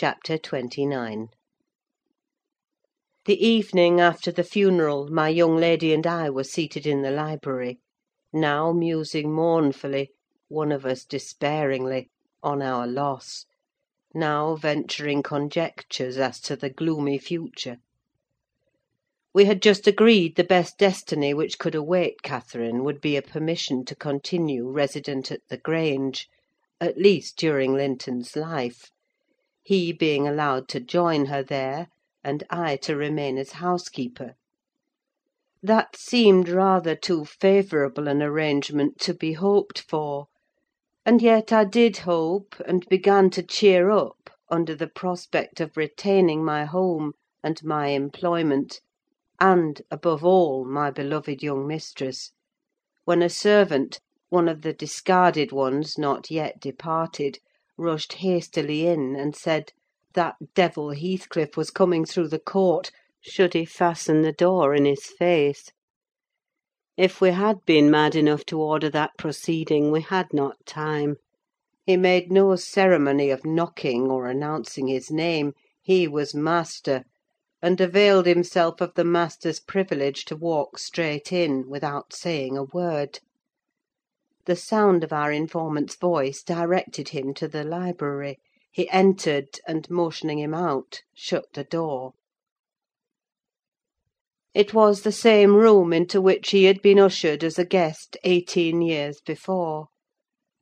CHAPTER XXIX The evening after the funeral, my young lady and I were seated in the library: now musing mournfully, one of us despairingly, on our loss; now venturing conjectures as to the gloomy future. We had just agreed the best destiny which could await Catherine would be a permission to continue resident at the Grange, at least during Linton's life; he being allowed to join her there, and I to remain as housekeeper. That seemed rather too favourable an arrangement to be hoped for; and yet I did hope, and began to cheer up, under the prospect of retaining my home and my employment, and, above all, my beloved young mistress; when a servant, one of the discarded ones not yet departed, rushed hastily in, and said, that devil Heathcliff was coming through the court, should he fasten the door in his face. If we had been mad enough to order that proceeding, we had not time. He made no ceremony of knocking or announcing his name: he was master, and availed himself of the master's privilege to walk straight in, without saying a word. The sound of our informant's voice directed him to the library. He entered, and motioning him out, shut the door. It was the same room into which he had been ushered as a guest eighteen years before.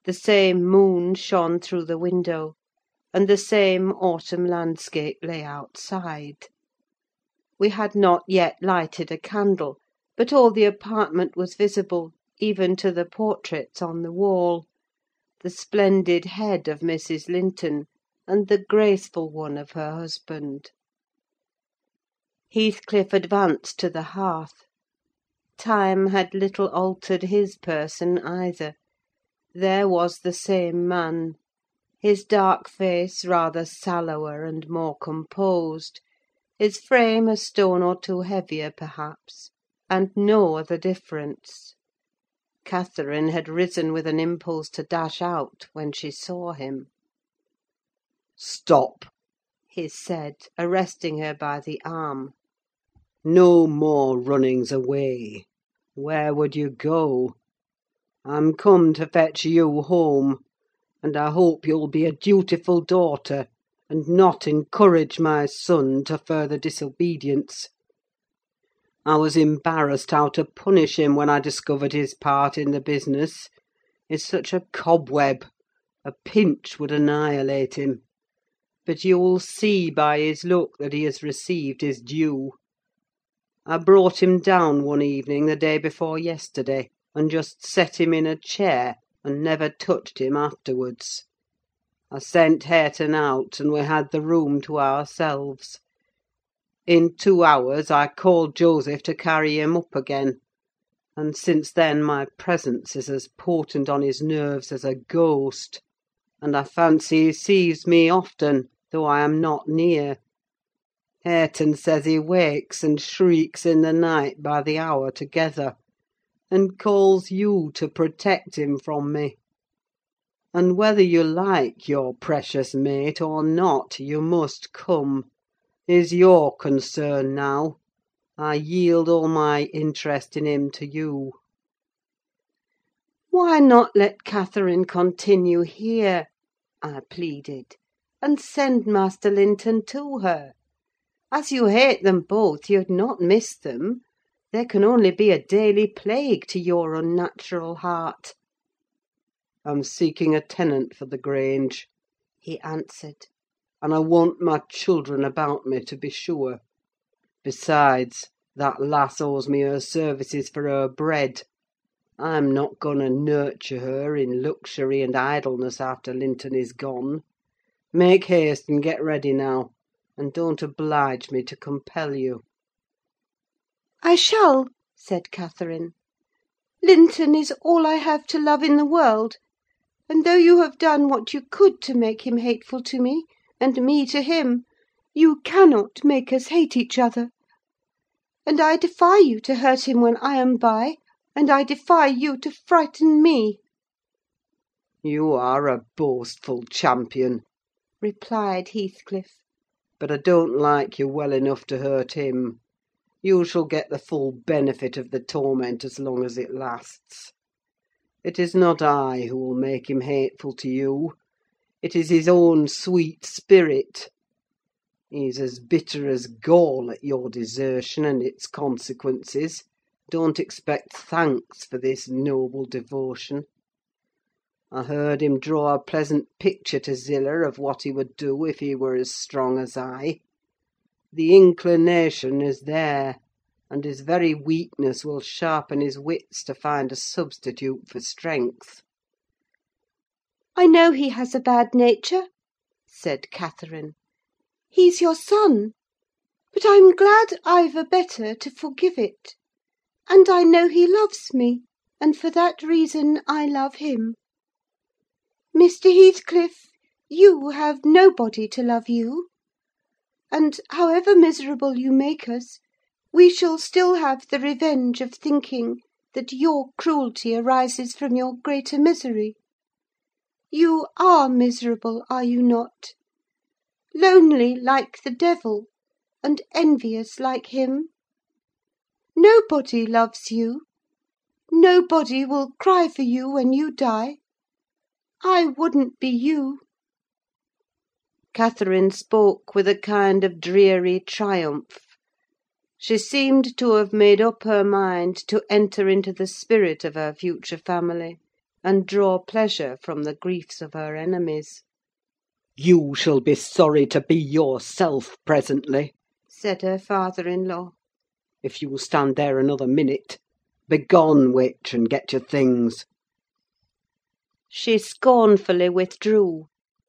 The same moon shone through the window, and the same autumn landscape lay outside. We had not yet lighted a candle, but all the apartment was visible, even to the portraits on the wall: the splendid head of Mrs. Linton, and the graceful one of her husband. Heathcliff advanced to the hearth. Time had little altered his person either: there was the same man; his dark face rather sallower and more composed, his frame a stone or two heavier, perhaps, and no other difference. Catherine had risen with an impulse to dash out, when she saw him. "Stop!" he said, arresting her by the arm. "No more runnings away. Where would you go? I'm come to fetch you home; and I hope you'll be a dutiful daughter, and not encourage my son to further disobedience. I was embarrassed how to punish him when I discovered his part in the business: he's such a cobweb, a pinch would annihilate him. But you'll see by his look that he has received his due. I brought him down one evening the day before yesterday, and just set him in a chair, and never touched him afterwards. I sent Hareton out, and we had the room to ourselves. In two hours I called Joseph to carry him up again; and since then my presence is as potent on his nerves as a ghost, and I fancy he sees me often, though I am not near. Hareton says he wakes and shrieks in the night by the hour together, and calls you to protect him from me. And whether you like your precious mate or not, you must come: he's your concern now. I yield all my interest in him to you." "Why not let Catherine continue here?" I pleaded. "And send Master Linton to her. As you hate them both, you'd not miss them: they can only be a daily plague to your unnatural heart." "I'm seeking a tenant for the Grange," he answered; "and I want my children about me, to be sure. Besides, that lass owes me her services for her bread. I'm not going to nurture her in luxury and idleness after Linton is gone. Make haste and get ready now, and don't oblige me to compel you." "I shall," said Catherine. "Linton is all I have to love in the world; and though you have done what you could to make him hateful to me, and me to him, you cannot make us hate each other. And I defy you to hurt him when I am by, and I defy you to frighten me." "You are a boastful champion!" replied Heathcliff. "But I don't like you well enough to hurt him. You shall get the full benefit of the torment as long as it lasts. It is not I who will make him hateful to you: it is his own sweet spirit. He's as bitter as gall at your desertion and its consequences: don't expect thanks for this noble devotion. I heard him draw a pleasant picture to Zillah of what he would do if he were as strong as I. The inclination is there, and his very weakness will sharpen his wits to find a substitute for strength." "I know he has a bad nature," said Catherine. "He's your son. But I'm glad I've a better to forgive it. And I know he loves me, and for that reason I love him. Mr. Heathcliff, you have nobody to love you; and, however miserable you make us, we shall still have the revenge of thinking that your cruelty arises from your greater misery. You are miserable, are you not? Lonely, like the devil, and envious, like him? Nobody loves you; nobody will cry for you when you die. I wouldn't be you." Catherine spoke with a kind of dreary triumph. She seemed to have made up her mind to enter into the spirit of her future family, and draw pleasure from the griefs of her enemies. "You shall be sorry to be yourself presently," said her father in law, "if you will stand there another minute. Begone, witch, and get your things." She scornfully withdrew.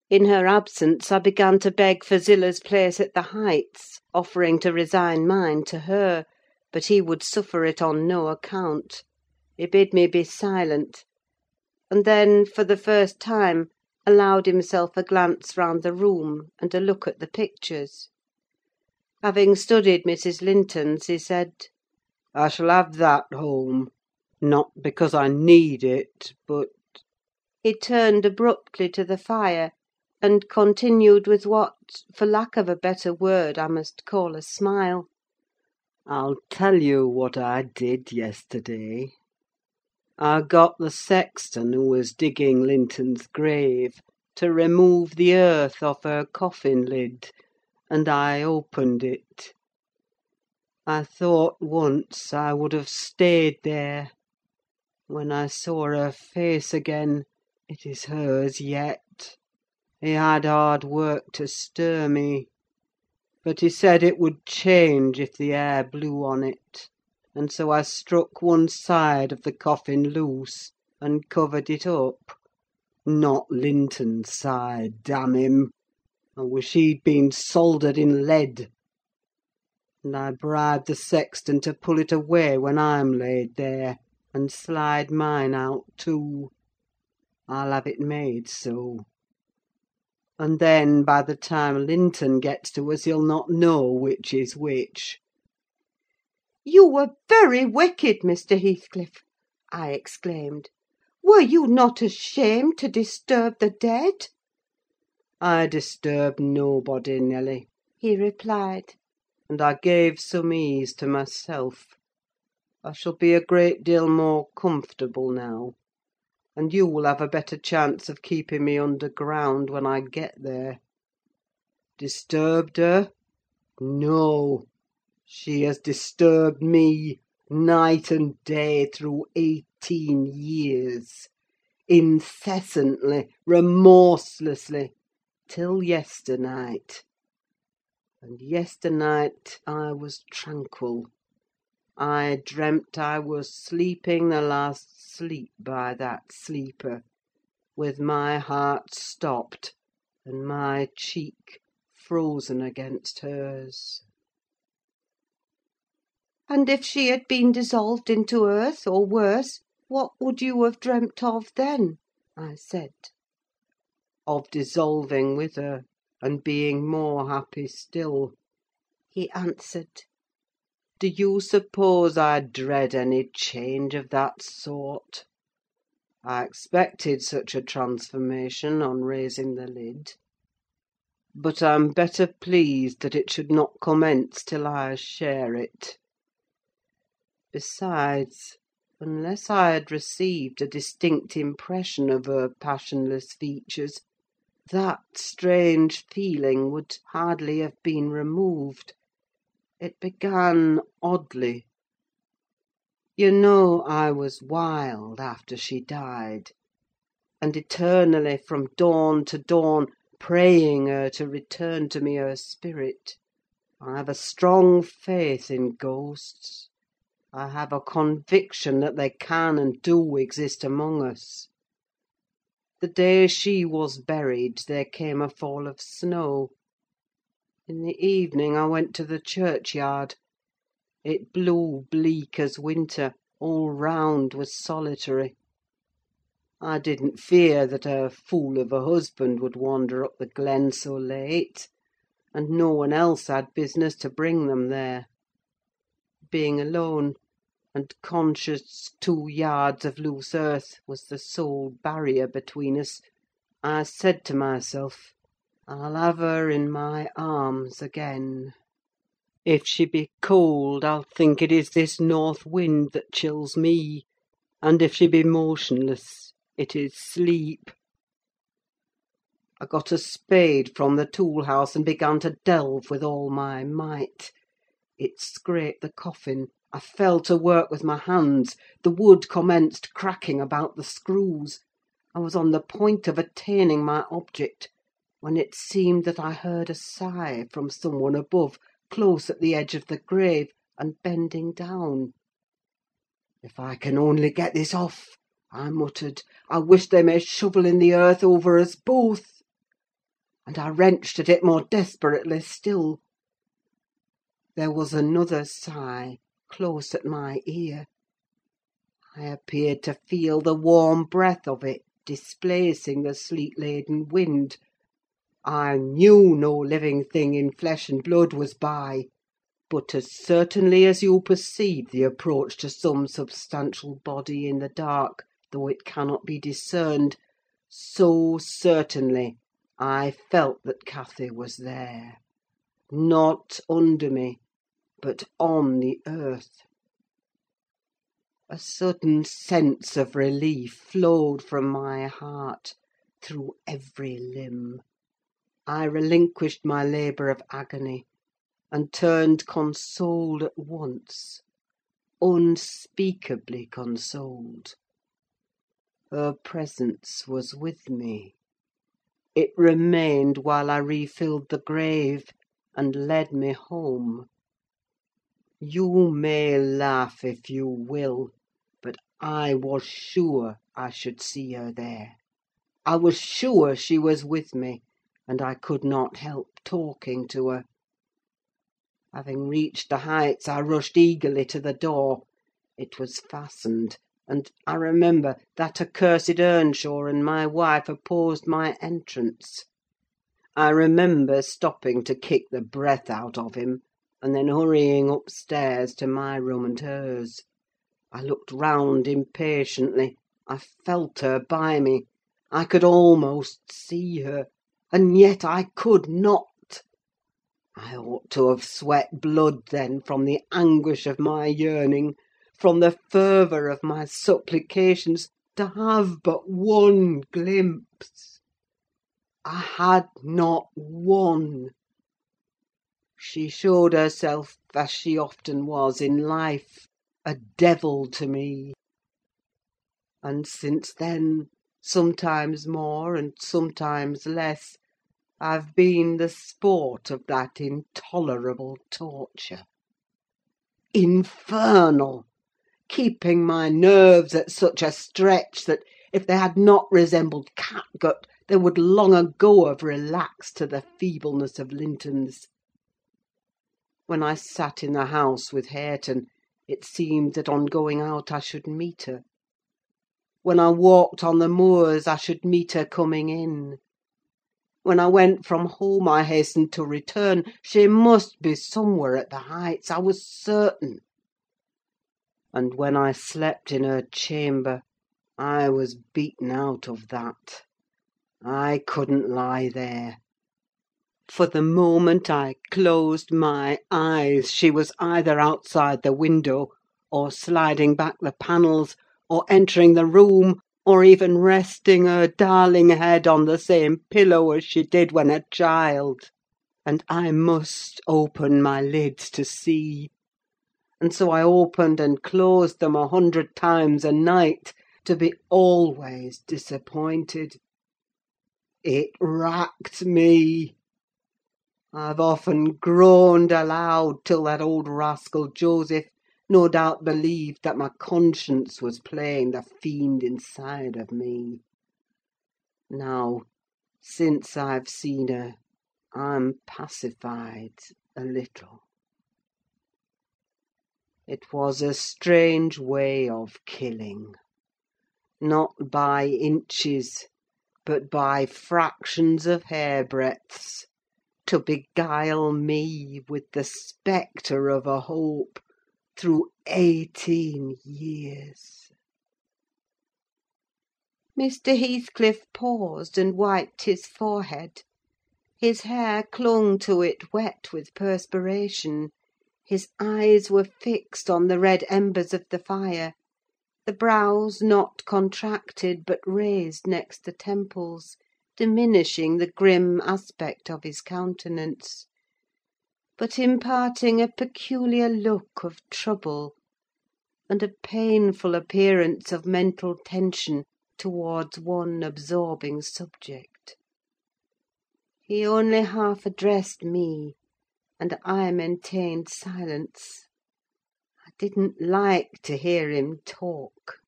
In her absence I began to beg for Zillah's place at the Heights, offering to resign mine to her; but he would suffer it on no account. He bid me be silent; and then, for the first time, allowed himself a glance round the room, and a look at the pictures. Having studied Mrs. Linton's, he said, "I shall have that home: not because I need it, but he turned abruptly to the fire, and continued with what, for lack of a better word, I must call a smile: "I'll tell you what I did yesterday. I got the sexton who was digging Linton's grave to remove the earth off her coffin lid, and I opened it. I thought once I would have stayed there. When I saw her face again, it is hers yet. He had hard work to stir me; but he said it would change if the air blew on it, and so I struck one side of the coffin loose, and covered it up. Not Linton's side, damn him! I wish he'd been soldered in lead. And I bribed the sexton to pull it away when I'm laid there, and slide mine out too. I'll have it made so. And then, by the time Linton gets to us, he'll not know which is which." "You were very wicked, Mr. Heathcliff!" I exclaimed. "Were you not ashamed to disturb the dead?" "I disturbed nobody, Nelly," he replied; "and I gave some ease to myself. I shall be a great deal more comfortable now and you will have a better chance of keeping me underground when I get there. Disturbed her? No! She has disturbed me, night and day, through eighteen years: incessantly, remorselessly, till yesternight. And yesternight I was tranquil. I dreamt I was sleeping the last sleep by that sleeper, with my heart stopped, and my cheek frozen against hers. "And if she had been dissolved into earth, or worse, what would you have dreamt of then?" I said. "Of dissolving with her, and being more happy still," he answered. Do you suppose I dread any change of that sort? I expected such a transformation on raising the lid. but I'm better pleased that it should not commence till I share it. Besides, unless I had received a distinct impression of her passionless features, that strange feeling would hardly have been removed. It began oddly. You know I was wild after she died, and eternally, from dawn to dawn, praying her to return to me her spirit. I have a strong faith in ghosts. I have a conviction that they can and do exist among us. The day she was buried there came a fall of snow. In the evening I went to the churchyard. It blew bleak as winter; all round was solitary. I didn't fear that her fool of a husband would wander up the glen so late, and no one else had business to bring them there. Being alone, and conscious two yards of loose earth was the sole barrier between us, I said to myself, "I'll have her in my arms again. If she be cold, I'll think it is this north wind that chills me; and if she be motionless, it is sleep." I got a spade from the tool house, and began to delve with all my might. It scraped the coffin I fell to work with my hands; the wood commenced cracking about the screws. I was on the point of attaining my object, when it seemed that I heard a sigh from some one above, close at the edge of the grave, and bending down. "If I can only get this off!" I muttered. "I wish they may shovel in the earth over us both!" And I wrenched at it more desperately still. There was another sigh close at my ear. I appeared to feel the warm breath of it displacing the sleet laden wind. I knew no living thing in flesh and blood was by; but as certainly as you perceive the approach to some substantial body in the dark, though it cannot be discerned, so certainly I felt that Cathy was there: not under me, but on the earth. A sudden sense of relief flowed from my heart through every limb. I relinquished my labour of agony, and turned consoled at once: unspeakably consoled. Her presence was with me. It remained while I refilled the grave, and led me home. You may laugh if you will, but I was sure I should see her there. I was sure she was with me, and I could not help talking to her. Having reached the Heights, I rushed eagerly to the door. It was fastened, and, I remember, that accursed Earnshaw and my wife opposed my entrance. I remember stopping to kick the breath out of him, and then hurrying upstairs to my room and hers. I looked round impatiently: I felt her by me; I could almost see her, and yet I could not. I ought to have sweat blood then from the anguish of my yearning, from the fervour of my supplications, to have but one glimpse. I had not one. She showed herself, as she often was in life, a devil to me; and since then, sometimes more and sometimes less, I've been the sport of that intolerable torture. Infernal! keeping my nerves at such a stretch that, if they had not resembled catgut, they would long ago have relaxed to the feebleness of Linton's. When I sat in the house with Hareton, it seemed that on going out I should meet her. When I walked on the moors, I should meet her coming in. When I went from home, I hastened to return: she must be somewhere at the Heights, I was certain. And when I slept in her chamber, I was beaten out of that. I couldn't lie there. For the moment I closed my eyes, she was either outside the window, or sliding back the panels, or entering the room, or even resting her darling head on the same pillow as she did when a child; and I must open my lids to see. And so I opened and closed them a hundred times a night, to be always disappointed. It racked me. I've often groaned aloud, till that old rascal Joseph no doubt believed that my conscience was playing the fiend inside of me. Now, since I've seen her, I'm pacified a little. It was a strange way of killing: not by inches, but by fractions of hairbreadths, to beguile me with the spectre of a hope, through eighteen years. Mr. Heathcliff paused and wiped his forehead. His hair clung to it wet with perspiration; his eyes were fixed on the red embers of the fire; the brows not contracted, but raised next the temples, diminishing the grim aspect of his countenance, but imparting a peculiar look of trouble, and a painful appearance of mental tension towards one absorbing subject. He only half addressed me, and I maintained silence. I didn't like to hear him talk.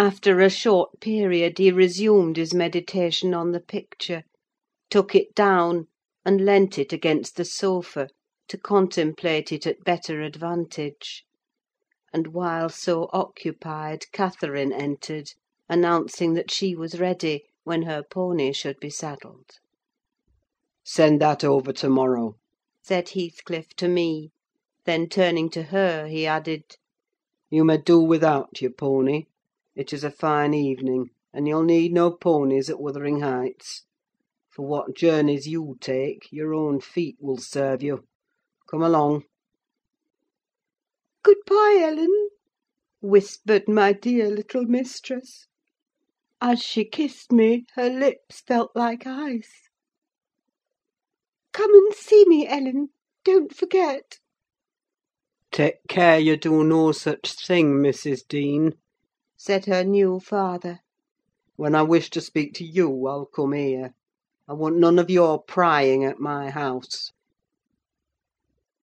After a short period he resumed his meditation on the picture, took it down, and leant it against the sofa, to contemplate it at better advantage; and while so occupied, Catherine entered, announcing that she was ready, when her pony should be saddled. "Send that over to morrow," said Heathcliff to me; then turning to her, he added, "You may do without your pony: it is a fine evening, and you'll need no ponies at Wuthering Heights. For what journeys you take, your own feet will serve you. Come along." "Good bye, Ellen!" whispered my dear little mistress. As she kissed me, her lips felt like ice. "Come and see me, Ellen: don't forget." "Take care you do no such thing, Mrs. Dean," said her new father. "When I wish to speak to you, I'll come here. I want none of your prying at my house."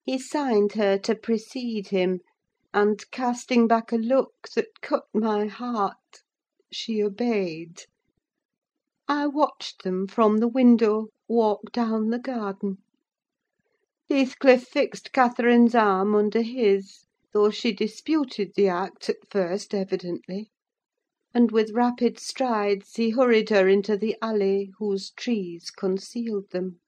He signed her to precede him, and casting back a look that cut my heart, she obeyed. I watched them, from the window, walk down the garden. Heathcliff fixed Catherine's arm under his, though she disputed the act at first, evidently; and with rapid strides he hurried her into the alley whose trees concealed them.